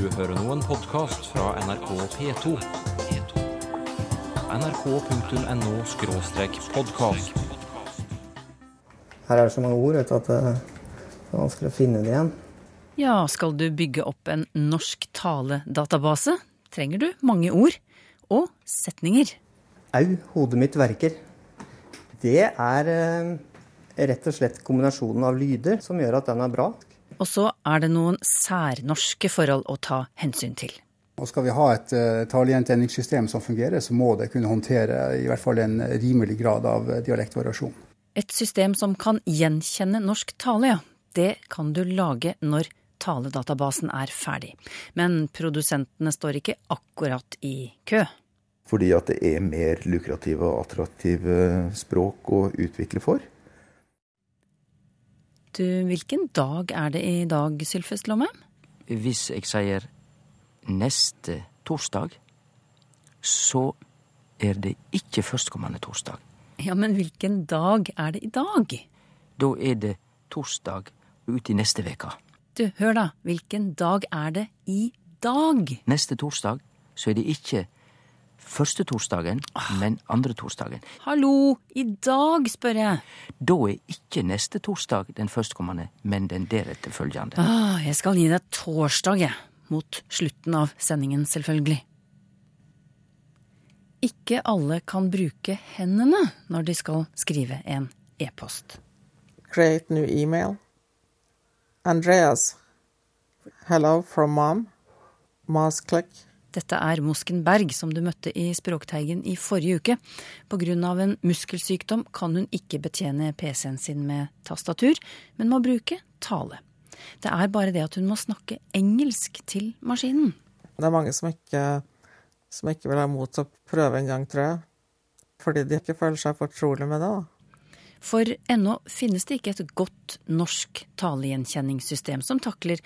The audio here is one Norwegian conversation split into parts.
Du hører nå en podkast fra NRK P2. nrk.no-podkast. Her er det så mange ord vet du, at det er vanskelig å finne det igjen. Ja, skal du bygge opp en norsk taledatabase, trenger du mange ord og setninger. Au, hodet mitt verker. Det er eh, rett og slett kombinasjonen av lyder som gjør at den er bra. Og så er det noen særnorske forhold å ta hensyn til. Og Skal vi ha et uh, talegjenkjenningssystem som fungerer, så må det kunne håndtere i hvert fall en rimelig grad av uh, dialektvariasjon. Et system som kan gjenkjenne norsk tale, ja. Det kan du lage når taledatabasen er ferdig. Men produsentene står ikke akkurat i kø. Fordi at det er mer lukrative og attraktive språk å utvikle for. Du, hvilken dag er det i dag, Sylfest Lomheim? Hvis jeg sier neste torsdag, så er det ikke førstkommende torsdag. Ja, men hvilken dag er det i dag? Da er det torsdag ut i neste veke. Du, hør da, hvilken dag er det i dag? Neste torsdag så er det ikke første torsdagen, men andre torsdagen. Hallo, i dag, spør jeg. Da er ikke neste torsdag den førstkommende, men den deretter følgende. Ah, jeg skal gi deg torsdag, jeg. Mot slutten av sendingen, selvfølgelig. Ikke alle kan bruke hendene når de skal skrive en e-post. Create new email. Andreas. Hello from mom. Mouse click. Dette er Mosken Berg, som du møtte i Språkteigen i forrige uke. Av en muskelsykdom kan hun ikke betjene PC-en sin med tastatur, men må bruke tale. Det er bare det at hun må snakke engelsk til maskinen. Det er mange som ikke, som ikke vil ha mot til å prøve en gang, tror jeg. Fordi de ikke føler seg fortrolig med det. da. For ennå finnes det ikke et godt norsk talegjenkjenningssystem som takler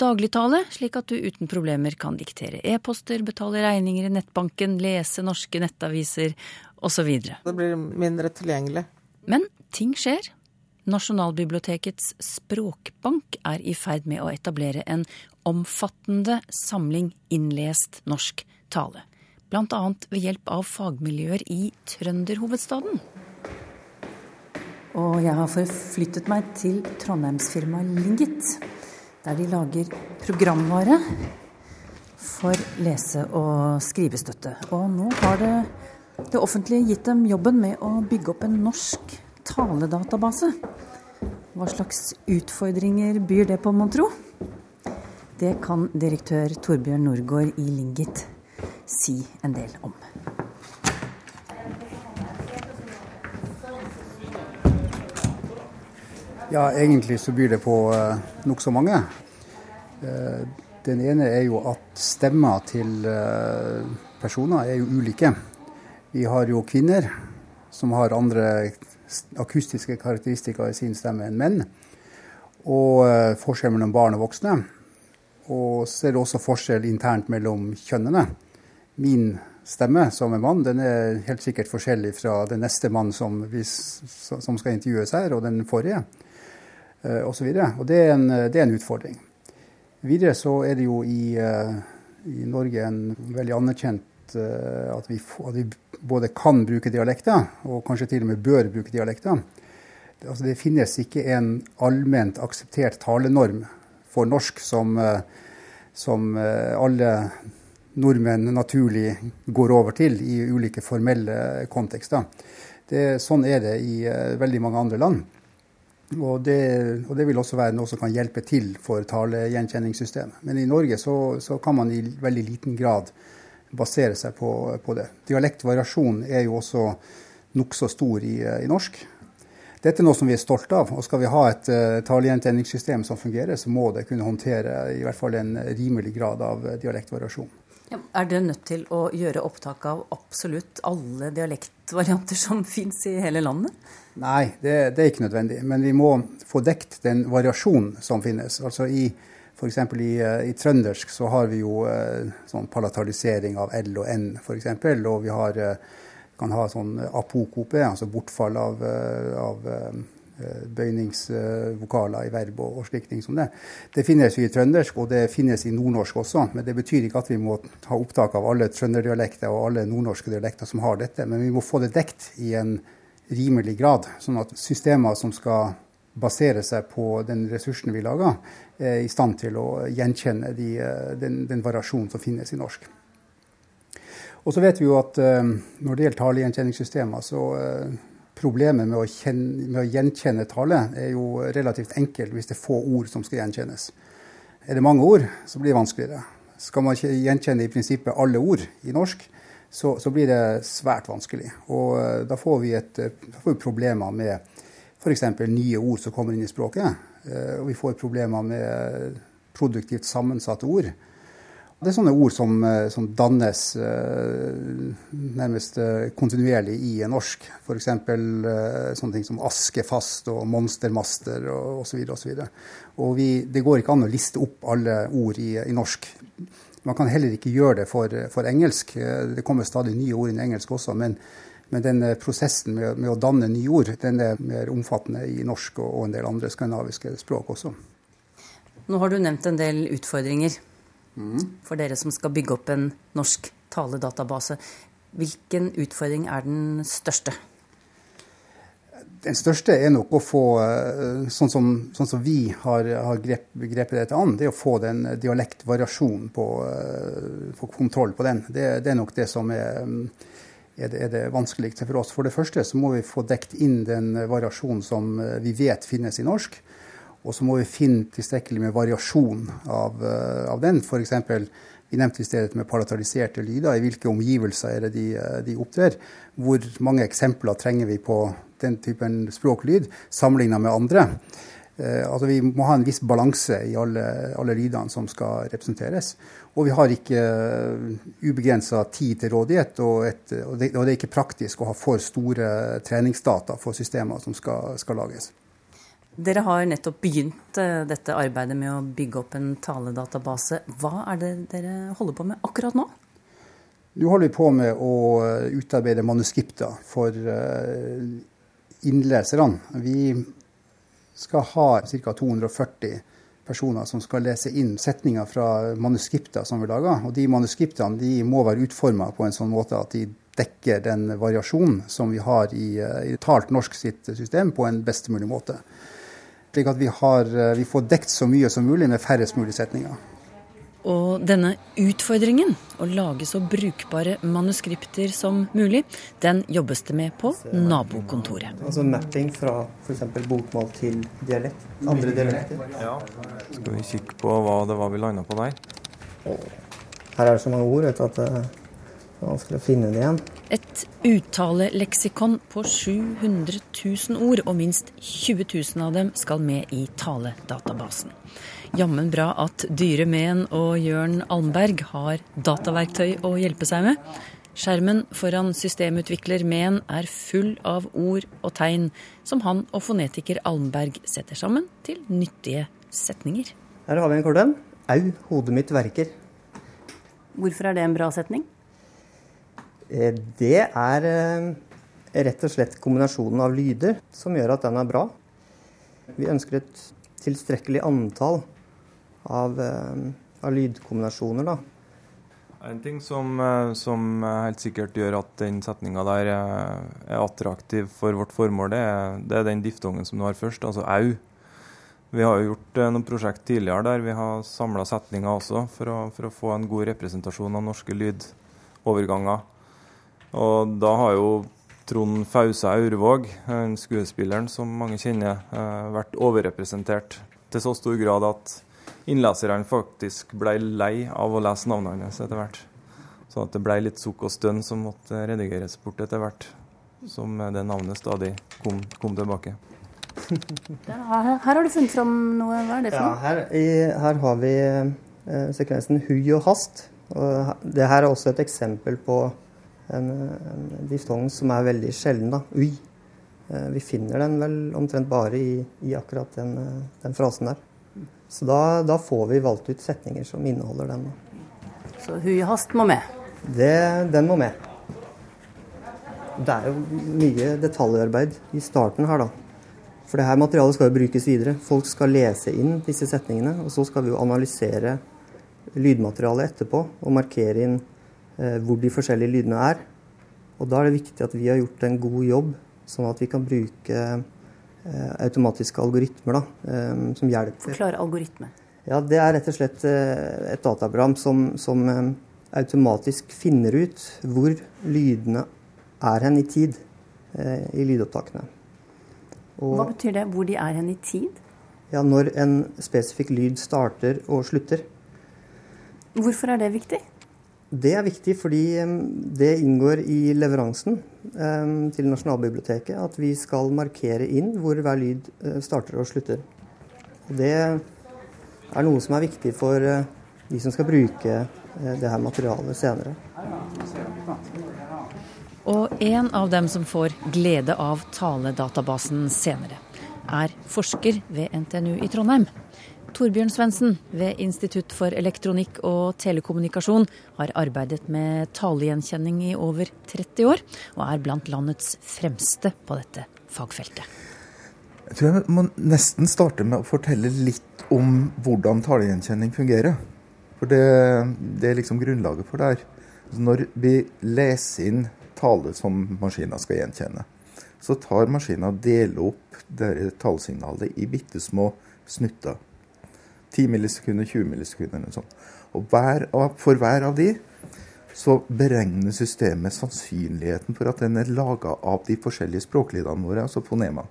dagligtale, slik at du uten problemer kan diktere e-poster, betale regninger i nettbanken, lese norske nettaviser osv. Det blir mindre tilgjengelig. Men ting skjer. Nasjonalbibliotekets språkbank er i ferd med å etablere en omfattende samling innlest norsk tale. Blant annet ved hjelp av fagmiljøer i trønderhovedstaden. Og jeg har forflyttet meg til trondheimsfirmaet Lingit der de lager programvare for lese- og skrivestøtte. Og nå har det, det offentlige gitt dem jobben med å bygge opp en norsk taledatabase. Hva slags utfordringer byr det på, mon tro? Det kan direktør Torbjørn Norgård i Lingit si en del om. Ja, egentlig så byr det på uh, nokså mange. Uh, den ene er jo at stemmer til uh, personer er jo ulike. Vi har jo kvinner som har andre akustiske karakteristikker i sin stemme enn menn. Og uh, forskjell mellom barn og voksne. Og så er det også forskjell internt mellom kjønnene. Min stemme som en mann, den er helt sikkert forskjellig fra den neste mann som, som skal intervjues her, og den forrige osv. Og, så og det, er en, det er en utfordring. Videre så er det jo i, i Norge en veldig anerkjent at vi, at vi, både kan bruke dialekter, og kanskje til og med bør bruke dialekter. Altså det finnes ikke en allment akseptert talenorm for norsk som, som alle nordmenn naturlig går over til i ulike formelle kontekster. Det, sånn er det i veldig mange andre land. Og det, og det, vil også være noe som kan hjelpe til for talegjenkjenningssystemet. Men i Norge så, så, kan man i veldig liten grad basere seg på, på det. Dialektvariasjon er jo også nokså stor i, i, norsk. Dette er noe som vi er stolte av. og Skal vi ha et uh, talegjenkjenningssystem som fungerer, så må det kunne håndtere i hvert fall en rimelig grad av dialektvariasjon. Er dere nødt til å gjøre opptak av absolutt alle dialektvarianter som fins i hele landet? Nei, det, det, er ikke nødvendig. Men vi må få dekt den variasjonen som finnes. Altså i F.eks. I, i trøndersk så har vi jo eh, sånn palatalisering av L og N, f.eks. Og vi har, kan ha sånn apokope, altså bortfall av, av Eh, bøyningsvokaler i verb og, og slike ting som det. Det finnes jo i trøndersk, og det finnes i nordnorsk også. Men det betyr ikke at vi må ha opptak av alle trønderdialekter og alle nordnorske dialekter som har dette. Men vi må få det dekt i en rimelig grad, sånn at systemer som skal basere seg på den ressursen vi lager, er i stand til å gjenkjenne de, den, den variasjonen som finnes i norsk. Og så vet vi jo at uh, når det gjelder talegjenkjenningssystemer, så problemet med å, kjenne, med å, gjenkjenne tale er jo relativt enkelt hvis det er få ord som skal gjenkjennes. Er det mange ord, så blir det vanskeligere. Skal man gjenkjenne i prinsippet alle ord i norsk, så, så blir det svært vanskelig. Og uh, da får vi, et, da får vi problemer med f.eks. nye ord som kommer inn i språket. Uh, og vi får problemer med produktivt sammensatte ord. Det er sånne ord som, eh, som dannes eh, nærmest eh, kontinuerlig i norsk. F.eks. sånne ting som askefast og monstermaster og osv. Og, og, og vi, det går ikke an å liste opp alle ord i, i norsk. Man kan heller ikke gjøre det for, for, engelsk. Det kommer stadig nye ord i engelsk også. Men, men den prosessen med, med, å danne nye ord den er mer omfattende i norsk og, og en del andre skandinaviske språk også. Nå har du nevnt en del utfordringer for dere som skal bygge opp en norsk taledatabase. Hvilken utfordring er den største? Den største er nok å få, eh, sånn som, sånn som vi har, har grep, grepet dette an, det er å få den dialektvariasjonen på, eh, få kontroll på den. Det, det, er nok det som er, er det, er det vanskeligste for oss. For det første så må vi få dekt inn den variasjonen som eh, vi vet finnes i norsk. Og så må vi finne tilstrekkelig med variasjon av, uh, av den. F.eks. vi nevnte i stedet med palataliserte lyder. I hvilke omgivelser er det de, eh, de opptrer? Hvor mange eksempler trenger vi på den typen språklyd sammenlignet med andre? Uh, altså Vi må ha en viss balanse i alle, alle lydene som skal representeres. Og vi har ikke ubegrensa tid til rådighet, og, et, og, det, og, det, er ikke praktisk å ha for store treningsdata for systemer som skal, skal lages. Dere har nettopp begynt eh, dette arbeidet med å bygge opp en taledatabase. Hva er det dere holder på med akkurat nå? Nå holder vi på med å eh, utarbeide manuskripter for eh, innleserne. Vi skal ha ca. 240 personer som skal lese inn setninger fra manuskripter som vi lager. Og de manuskriptene de må være utforma på en sånn måte at de dekker den variasjonen som vi har i, i talt norsk sitt system, på en best mulig måte slik at vi, har, eh, vi får dekt så mye som mulig med færrest mulig setninger. Og denne utfordringen, å lage så brukbare manuskripter som mulig, den jobbes det med på nabokontoret. Altså mapping fra f.eks. bokmål til dialekt. Andre dialekter. Ja. Skal vi kikke på hva det var vi landa på der? Her er det så mange ord vet du, at det er vanskelig å finne det igjen. Et uttaleleksikon på 700 000 ord, og minst 20 000 av dem skal med i taledatabasen. Jammen bra at Dyre Mehn og Jørn Almberg har dataverktøy å hjelpe seg med. Skjermen foran systemutvikler Mehn er full av ord og tegn som han og fonetiker Almberg setter sammen til nyttige setninger. Her har vi en kort en. Au, hodet mitt verker. Hvorfor er det en bra setning? Eh, det er eh, rett og slett kombinasjonen av lyder som gjør at den er bra. Vi ønsker et tilstrekkelig antall av, eh, av lydkombinasjoner. Da. En ting som, som, helt sikkert gjør at den setninga der er attraktiv for vårt formål, det er, det er den diftongen som du har først, altså au. Vi har jo gjort noen prosjekt tidligere der vi har samla setninger også for å, for å, få en god representasjon av norske lydoverganger. Og da har jo Trond Fausa Aurvåg, skuespilleren som mange kjenner, eh, vært overrepresentert til så stor grad at innleserne faktisk ble lei av å lese navnet hans etter hvert. Så at det ble litt sukk og stønn som måtte redigeres bort etter hvert. Som det navnet stadig kom, kom tilbake. her, her, har du funnet fram noe. Hva er det for noe? Ja, her, i, her har vi eh, sekvensen hui og hast. Og det her er også et eksempel på en, en diftong som er veldig sjelden. da, Ui. Eh, vi finner den vel omtrent bare i, i akkurat den, eh, den, frasen der. Så da, da, får vi valgt ut setninger som inneholder den. Så hui må med? Det, den må med. Det er jo mye detaljarbeid i starten her, da. For det her materialet skal jo brukes videre. Folk skal lese inn disse setningene, og så skal vi jo analysere lydmaterialet etterpå og markere inn hvor de forskjellige lydene er. Og da er det viktig at vi har gjort en god jobb, sånn at vi kan bruke eh, automatiske algoritmer da, eh, som hjelper. Forklare algoritme. Ja, Det er rett og slett eh, et dataprogram som, som eh, automatisk finner ut hvor lydene er hen i tid eh, i lydopptakene. Og, Hva betyr det? Hvor de er hen i tid? Ja, Når en spesifikk lyd starter og slutter. Hvorfor er det viktig? Det er viktig fordi det inngår i leveransen til Nasjonalbiblioteket at vi skal markere inn hvor hver lyd starter og slutter. Det er noe som er viktig for de som skal bruke det her materialet senere. Og en av dem som får glede av taledatabasen senere, er forsker ved NTNU i Trondheim. Torbjørn Svendsen ved Institutt for elektronikk og telekommunikasjon har arbeidet med talegjenkjenning i over 30 år, og er blant landets fremste på dette fagfeltet. Jeg tror jeg må nesten starte med å fortelle litt om hvordan talegjenkjenning fungerer. For det, det er liksom grunnlaget for det her. Når vi leser inn tale som maskiner skal gjenkjenne, så tar maskinen og deler opp det talesignalet i bitte små snutter. 10 millisekunder, 20 millisekunder eller sånt. Og hver for hver av de så beregner systemet sannsynligheten for at den er laga av de forskjellige språklydene våre, altså fonema.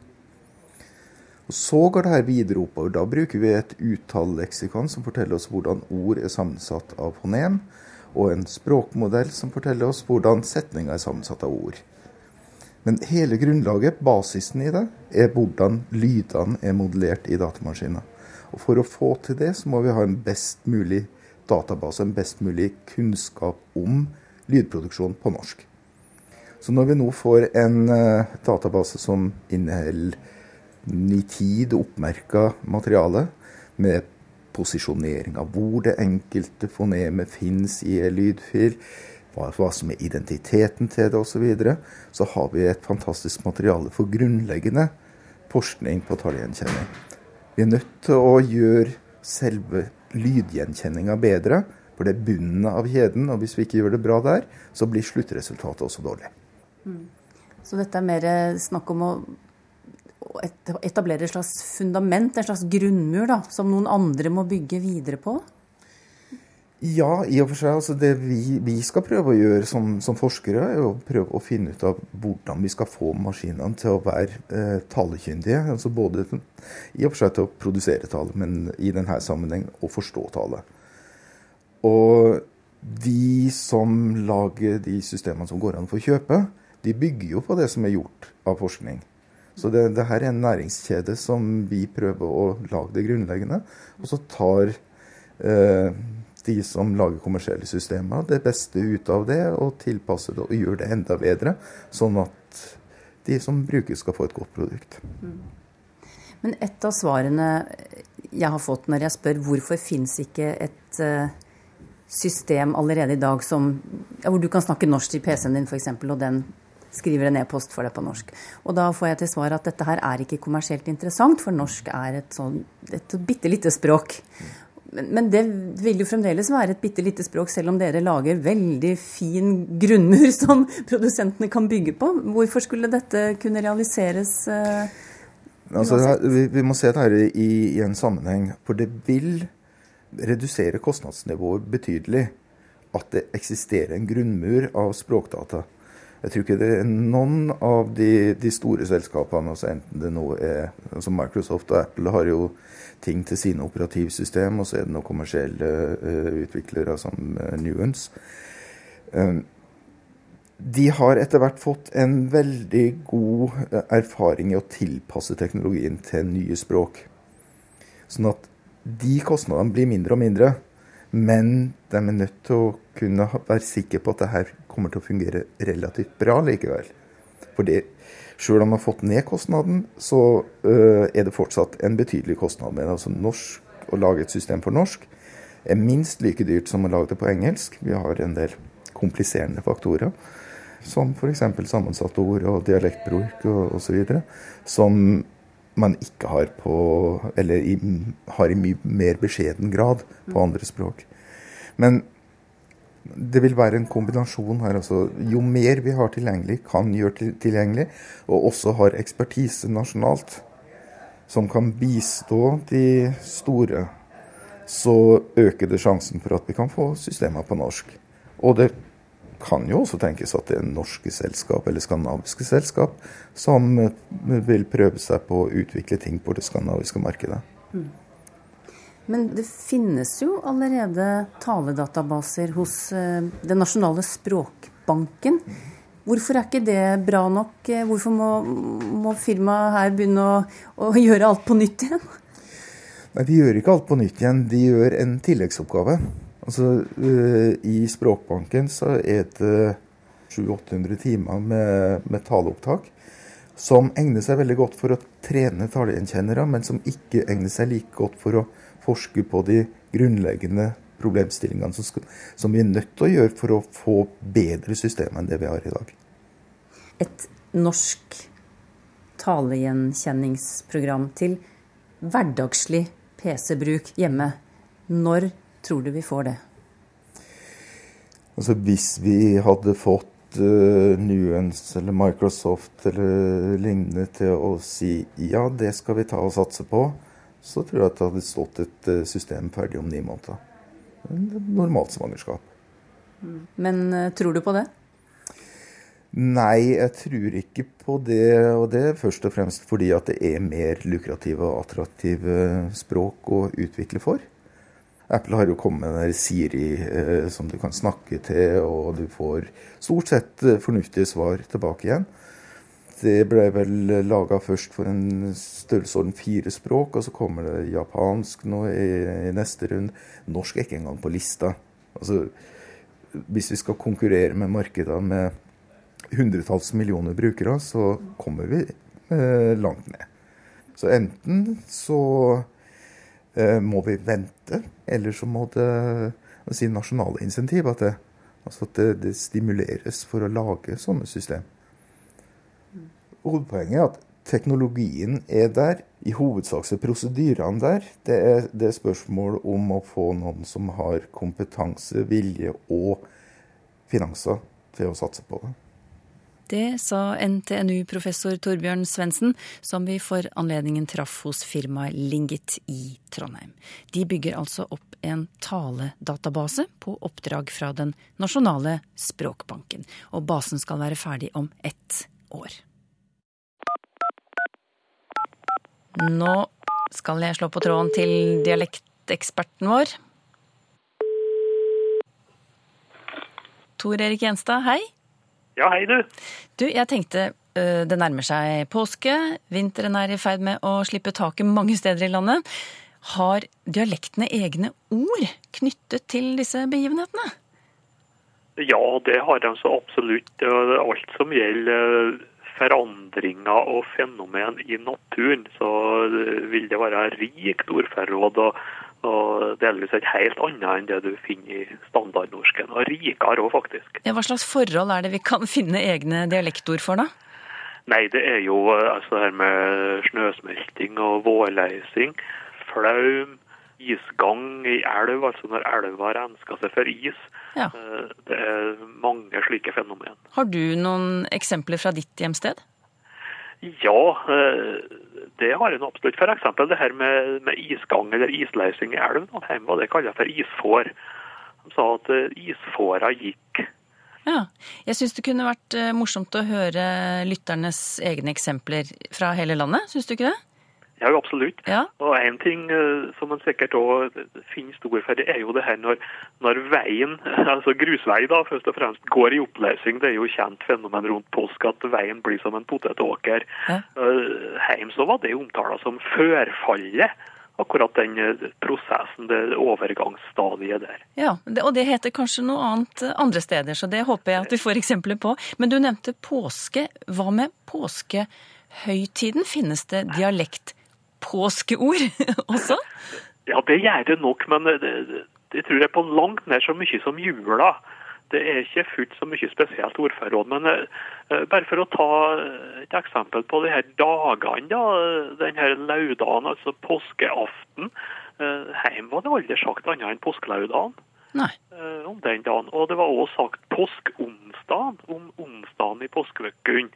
Og Så går det her videre oppover. Da bruker vi et uttaleleksikon som forteller oss hvordan ord er sammensatt av fonem, og en språkmodell som forteller oss hvordan setninga er sammensatt av ord. Men hele grunnlaget, basisen i det, er hvordan lydene er modellert i datamaskiner. Og For å få til det, så må vi ha en best mulig database, en best mulig kunnskap om lydproduksjon på norsk. Så når vi nå får en uh, database som inneholder nitid oppmerka materiale, med posisjonering av hvor det enkelte fonemet finnes i en lydfil, hva, som er identiteten til det osv., så, videre, så har vi et fantastisk materiale for grunnleggende forskning på talegjenkjenning. Vi er nødt til å gjøre selve lydgjenkjenninga bedre, for det er bunnen av kjeden. Og hvis vi ikke gjør det bra der, så blir sluttresultatet også dårlig. Mm. Så dette er mer snakk om å etablere et slags fundament, en slags grunnmur, da, som noen andre må bygge videre på? Ja, i og for seg. Altså det vi, vi, skal prøve å gjøre som, som, forskere, er å prøve å finne ut av hvordan vi skal få maskinene til å være eh, talekyndige. Altså både i og for seg til å produsere tale, men i denne sammenheng å forstå tale. Og de som lager de systemene som går an for å kjøpe, de bygger jo på det som er gjort av forskning. Så det, det her er en næringskjede som vi prøver å lage det grunnleggende. Og så tar eh, de som lager kommersielle systemer, det beste ut av det og tilpasser det og gjør det enda bedre, sånn at de som bruker, skal få et godt produkt. Mm. Men et av svarene jeg har fått når jeg spør hvorfor fins ikke et uh, system allerede i dag som, ja, hvor du kan snakke norsk til PC-en din f.eks., og den skriver en e-post for deg på norsk. Og da får jeg til svar at dette her er ikke kommersielt interessant, for norsk er et sånn et bitte lite språk. Men, men, det vil jo fremdeles være et bitte lite språk, selv om dere lager veldig fin grunnmur som produsentene kan bygge på. Hvorfor skulle dette kunne realiseres? Uh, altså, vi, vi, må se dette i, i en sammenheng. For det vil redusere kostnadsnivået betydelig at det eksisterer en grunnmur av språkdata. Jeg tror ikke det er noen av de, de store selskapene, altså enten det nå er altså Microsoft og Apple har jo ting til sine operativsystem, og så er det noen kommersielle uh, utviklere som uh, Nuance. Um, de har etter hvert fått en veldig god erfaring i å tilpasse teknologien til nye språk. Sånn at de kostnadene blir mindre og mindre. Men de er nødt til å kunne være sikre på at det her kommer til å fungere relativt bra likevel. Fordi selv om man har fått ned kostnaden, så uh, er det fortsatt en betydelig kostnad med det. Altså norsk, Å lage et system for norsk er minst like dyrt som å lage det på engelsk. Vi har en del kompliserende faktorer, som f.eks. sammensatte ord og dialektbruk og osv., som man ikke har på Eller i, har i mye mer beskjeden grad på andre språk. Men det vil være en kombinasjon her. Altså, jo mer vi har tilgjengelig, kan gjøre tilgjengelig, og også har ekspertise nasjonalt som kan bistå de store, så øker det sjansen for at vi kan få systemer på norsk. Og det kan jo også tenkes at det er norske selskap eller skandinaviske selskap som vil prøve seg på å utvikle ting på det skandinaviske markedet. Mm. Men det finnes jo allerede taledatabaser hos eh, den nasjonale språkbanken. Hvorfor er ikke det bra nok? Hvorfor må, må firmaet her begynne å, å, gjøre alt på nytt igjen? Nei, De gjør ikke alt på nytt igjen, de gjør en tilleggsoppgave. Altså, uh, I Språkbanken så er det 700-800 timer med, med taleopptak som egner seg veldig godt for å trene talegjenkjennere, men som ikke egner seg like godt for å forske på de grunnleggende problemstillingene som, skal, som, vi er nødt til å gjøre for å få bedre systemer enn det vi har i dag. Et norsk talegjenkjenningsprogram til hverdagslig PC-bruk hjemme. Når tror du vi får det? Altså Hvis vi hadde fått uh, Nuance eller Microsoft eller lignende til å si ja, det skal vi ta og satse på, så tror jeg at det hadde stått et uh, system ferdig om ni måneder. Normalt svangerskap. Men uh, tror du på det? Nei, jeg tror ikke på det. Og det er først og fremst fordi at det er mer lukrative og attraktive språk å utvikle for. Apple har jo kommet med Siri eh, som du kan snakke til, og du får stort sett eh, fornuftige svar tilbake igjen. Det ble vel laga først for en størrelsesorden fire språk, og så kommer det japansk nå i, neste runde. Norsk er ikke engang på lista. Altså, hvis vi skal konkurrere med markeder med hundretalls millioner brukere, så kommer vi eh, langt ned. Så enten så Eh, må vi vente, eller så må det si, nasjonale insentiv. At, det, altså at det, det, stimuleres for å lage sånne system. Hovedpoenget er at teknologien er der. I hovedsak er prosedyrene der. Det er, det er spørsmål om å få noen som har kompetanse, vilje og finanser til å satse på det. Det sa NTNU-professor Torbjørn Svendsen, som vi for anledningen traff hos firmaet Lingit i Trondheim. De bygger altså opp en taledatabase på oppdrag fra den nasjonale språkbanken. Og basen skal være ferdig om ett år. Nå skal jeg slå på tråden til dialekteksperten vår. Tor Erik Gjenstad, hei. Ja, hei du. Du, jeg tenkte det nærmer seg påske. Vinteren er i ferd med å slippe taket mange steder i landet. Har dialektene egne ord knyttet til disse begivenhetene? Ja, det har de så absolutt. Alt som gjelder forandringer og fenomen i naturen, så vil det være rikt ordforråd. og og delvis et helt annet enn det du finner i standardnorsken. Og rikere òg, faktisk. Ja, hva slags forhold er det vi kan finne egne dialektord for, da? Nei, det er jo eh, altså her med snøsmelting og vårleising. Flaum, isgang i elv, altså når elva rensker seg for is. Ja. Eh, det er mange slike fenomen. Har du noen eksempler fra ditt hjemsted? Ja, eh, det har en absolutt. F.eks. det her med, med, isgang eller isleising i elv. Hjemme var det kalt for isfår. De sa at uh, isfåra gikk. Ja, Jeg syns det kunne vært morsomt å høre lytternes egne eksempler fra hele landet. Syns du ikke det? Ja, absolutt. Ja. Og en ting uh, som man sikkert òg finner stor for, det er jo det her når, når, veien, altså grusvei da, først og fremst, går i oppløsning. Det er jo kjent fenomen rundt påske at veien blir som en potetåker. Ja. Heim så var det omtala som førfallet. Akkurat den prosessen, det overgangsstadiet der. Ja, Og det heter kanskje noe annet andre steder, så det håper jeg at vi får eksempler på. Men du nevnte påske. Hva med påskehøytiden? Finnes det dialekt påskeord også? Ja, det gjør det nok, men det, det tror jeg på langt nær så mye som jula. det er ikke fullt så mye spesielt ordførerråd. Men uh, bare for å ta et eksempel på de her dagene, da, den her laudagen, altså påskeaften. Uh, Heim var det aldri sagt annet enn påskelaudagen. Nei. Uh, om den dagen. Og det var òg sagt påskeonsdagen, om onsdagen i påskeuken.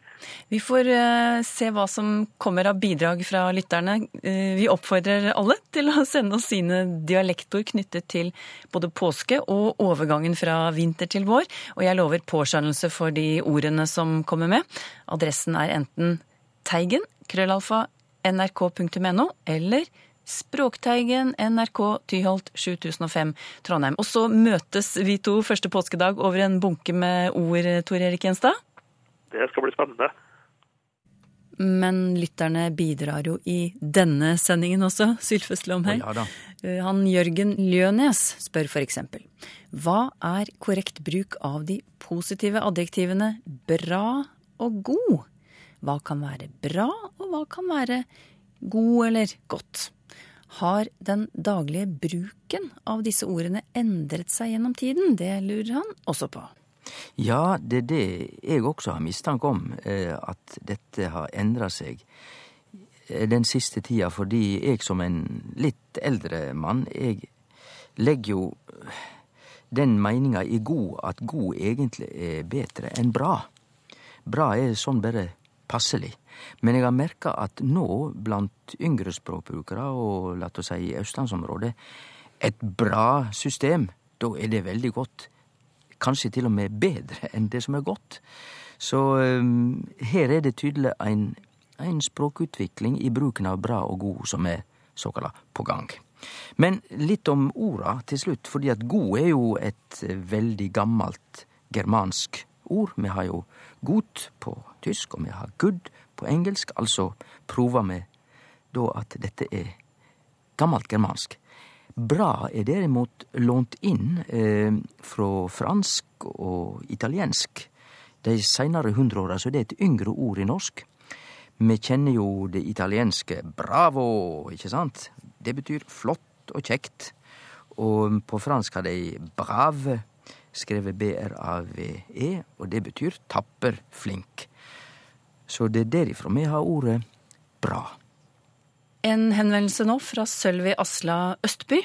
Vi får uh, se hva som kommer av bidrag fra lytterne. Uh, vi oppfordrer alle til å sende oss sine dialektord knyttet til både påske og overgangen fra vinter til vår. Og jeg lover påskjønnelse for de ordene som kommer med. Adressen er enten teigen, krøllalfa, nrk.no, eller Språkteigen, NRK, Tyholt 7005, Trondheim. Og så møtes vi to første påskedag over en bunke med ord, Tor Erik Gjenstad? Det skal bli spennende. Men lytterne bidrar jo i denne sendingen også, Sylfest Lomheim. Ja, Han Jørgen Ljønes spør eksempel hva er korrekt bruk av de positive adjektivene bra og god? Hva kan være bra, og hva kan være god eller godt? Har den daglige bruken av disse ordene endret seg gjennom tiden? Det lurer han også på. Ja, det er det jeg også har mistanke om, eh, at dette har endra seg eh, den siste tida, fordi jeg som en litt eldre mann, jeg legger jo den meininga i god at god egentlig er bedre enn bra. Bra er sånn bare passelig. Men jeg har merka at nå, blant yngre språkbrukere, og la oss si i østlandsområdet, et bra system, da er det veldig godt. Kanskje til og med bedre enn det som er godt. Så um, her er det tydelig en, en språkutvikling i bruken av bra og god som er såkalla på gang. Men litt om orda til slutt, fordi at god er jo et veldig gammelt germansk ord. Vi har jo gut på tysk, og vi har good på engelsk. Altså prover vi da at dette er gammelt germansk. Bra er derimot lånt inn eh, fra fransk og italiensk. De seinere hundreåra så det er et yngre ord i norsk. Vi kjenner jo det italienske bravo, ikke sant? Det betyr flott og kjekt. Og på fransk har de brave, skrevet B-R-A-V-E, og det betyr tapper, flink. Så det er derifra vi har ordet bra. En henvendelse nå fra Sølvi Asla Østby.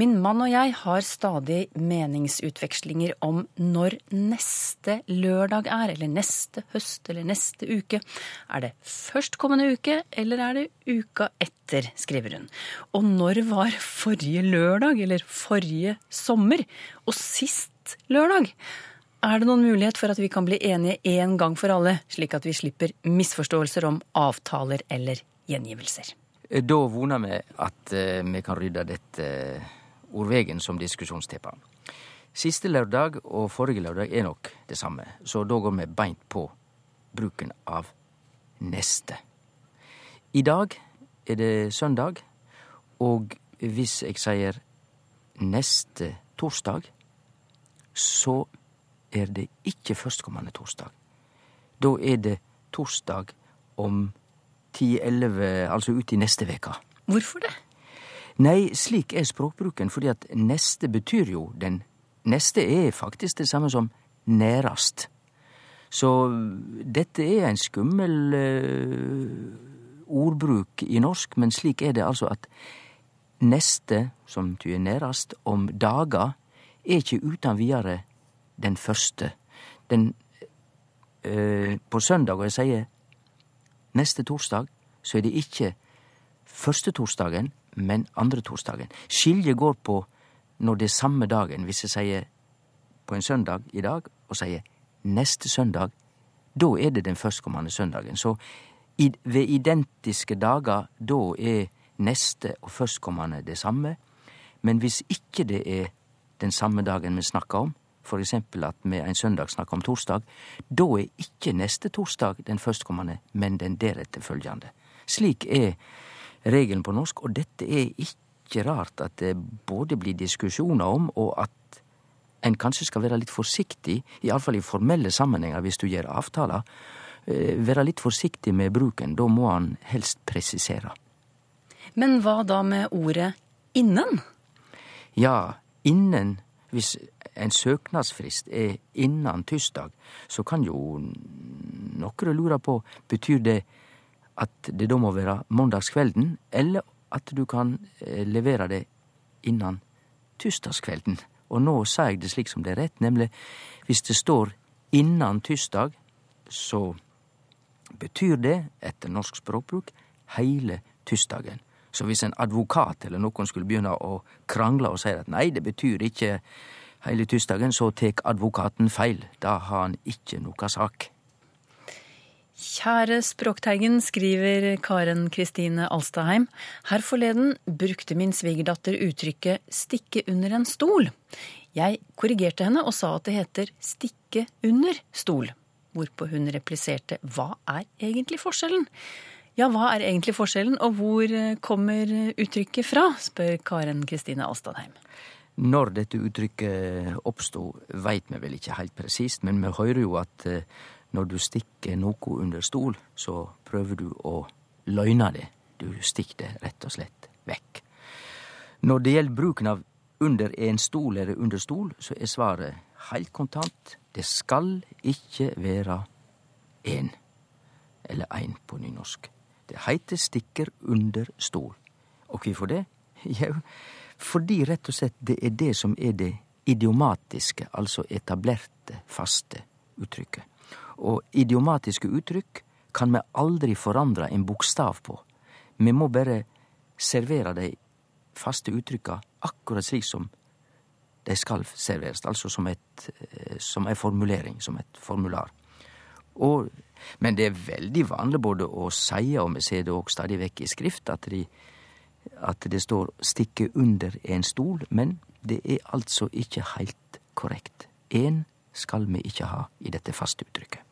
Min mann og jeg har stadig meningsutvekslinger om når neste lørdag er, eller neste høst, eller neste uke. Er det førstkommende uke, eller er det uka etter, skriver hun. Og når var forrige lørdag, eller forrige sommer? Og sist lørdag? Er det noen mulighet for at vi kan bli enige én gang for alle, slik at vi slipper misforståelser om avtaler eller gjengivelser? Da vonar vi at uh, vi kan rydde dette uh, ordvegen som diskusjonstepa. Siste lørdag og forrige lørdag er nok det samme, så da går vi beint på bruken av neste. I dag er det søndag, og hvis jeg sier neste torsdag, så er det ikke førstkommende torsdag. Da er det torsdag om 10-11, altså ut i neste veke. Hvorfor det? Nei, slik er språkbruken, fordi at neste betyr jo den Neste er faktisk det samme som nærast. Så dette er en skummel uh, ordbruk i norsk, men slik er det altså at neste, som tyder nærast, om dager, er ikke uten videre den første. Den øh, På søndag, og jeg sier neste torsdag, så er det ikke første torsdagen, men andre torsdagen. Skiljet går på når det er samme dagen. Hvis jeg sier på en søndag i dag, og sier neste søndag, da er det den førstkommende søndagen. Så i, ved identiske dager, da er neste og førstkommende det samme. Men hvis ikke det er den samme dagen vi snakker om, for eksempel at vi en søndag snakker om torsdag, da er ikke neste torsdag den førstkommende, men den deretter følgende. Slik er regelen på norsk, og dette er ikke rart at det både blir diskusjoner om, og at en kanskje skal være litt forsiktig, iallfall i formelle sammenhenger hvis du gjør avtaler, eh, være litt forsiktig med bruken. Da må han helst presisere. Men hva da med ordet innen? Ja, innen Hvis en søknadsfrist er innan tirsdag, så kan jo nokre lure på betyr det at det da må være mandagskvelden, eller at du kan eh, levere det innan tirsdagskvelden? Og nå sa jeg det slik som det er rett, nemlig hvis det står innan tirsdag, så betyr det, etter norsk språkbruk, heile tysdagen. Så hvis en advokat eller noen skulle begynne å krangle og si at nei, det betyr ikke hele tirsdagen, så tek advokaten feil. Da har han ikke noka sak. Kjære Språkteigen, skriver Karen Kristine Alstaheim. Her forleden brukte min svigerdatter uttrykket 'stikke under en stol'. Jeg korrigerte henne og sa at det heter 'stikke under stol'. Hvorpå hun repliserte 'hva er egentlig forskjellen'? Ja, hva er egentlig forskjellen, og hvor kommer uttrykket fra, spør Karen Kristine Alstadheim. Når dette uttrykket oppsto, veit vi vel ikke helt presist, men vi hører jo at eh, når du stikker noe under stol, så prøver du å løgne det. Du stikker det rett og slett vekk. Når det gjelder bruken av under en stol eller under stol, så er svaret heilt kontant. Det skal ikke være én eller én på nynorsk. Det heiter stikker under stol. Og hvorfor det? Jau, fordi rett og slett det er det som er det idiomatiske, altså etablerte, faste uttrykket. Og idiomatiske uttrykk kan vi aldri forandre en bokstav på. Vi må bare servere de faste uttrykka akkurat slik som dei skal serveres, altså som, et, som ei formulering, som et formular. Og, men det er veldig vanlig både å si, og vi ser det òg stadig vekk i skrift, at, de, at det står 'stikke under en stol', men det er altså ikke heilt korrekt. En skal vi ikke ha i dette faste uttrykket.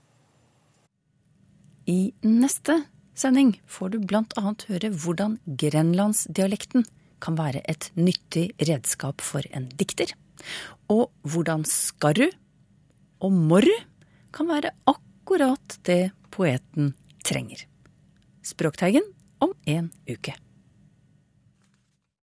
I neste sending får du blant annet høre hvordan grenlandsdialekten kan være et nyttig redskap for en dikter, og hvordan skarru og morru kan være akkurat det poeten trenger. Språkteigen om en uke.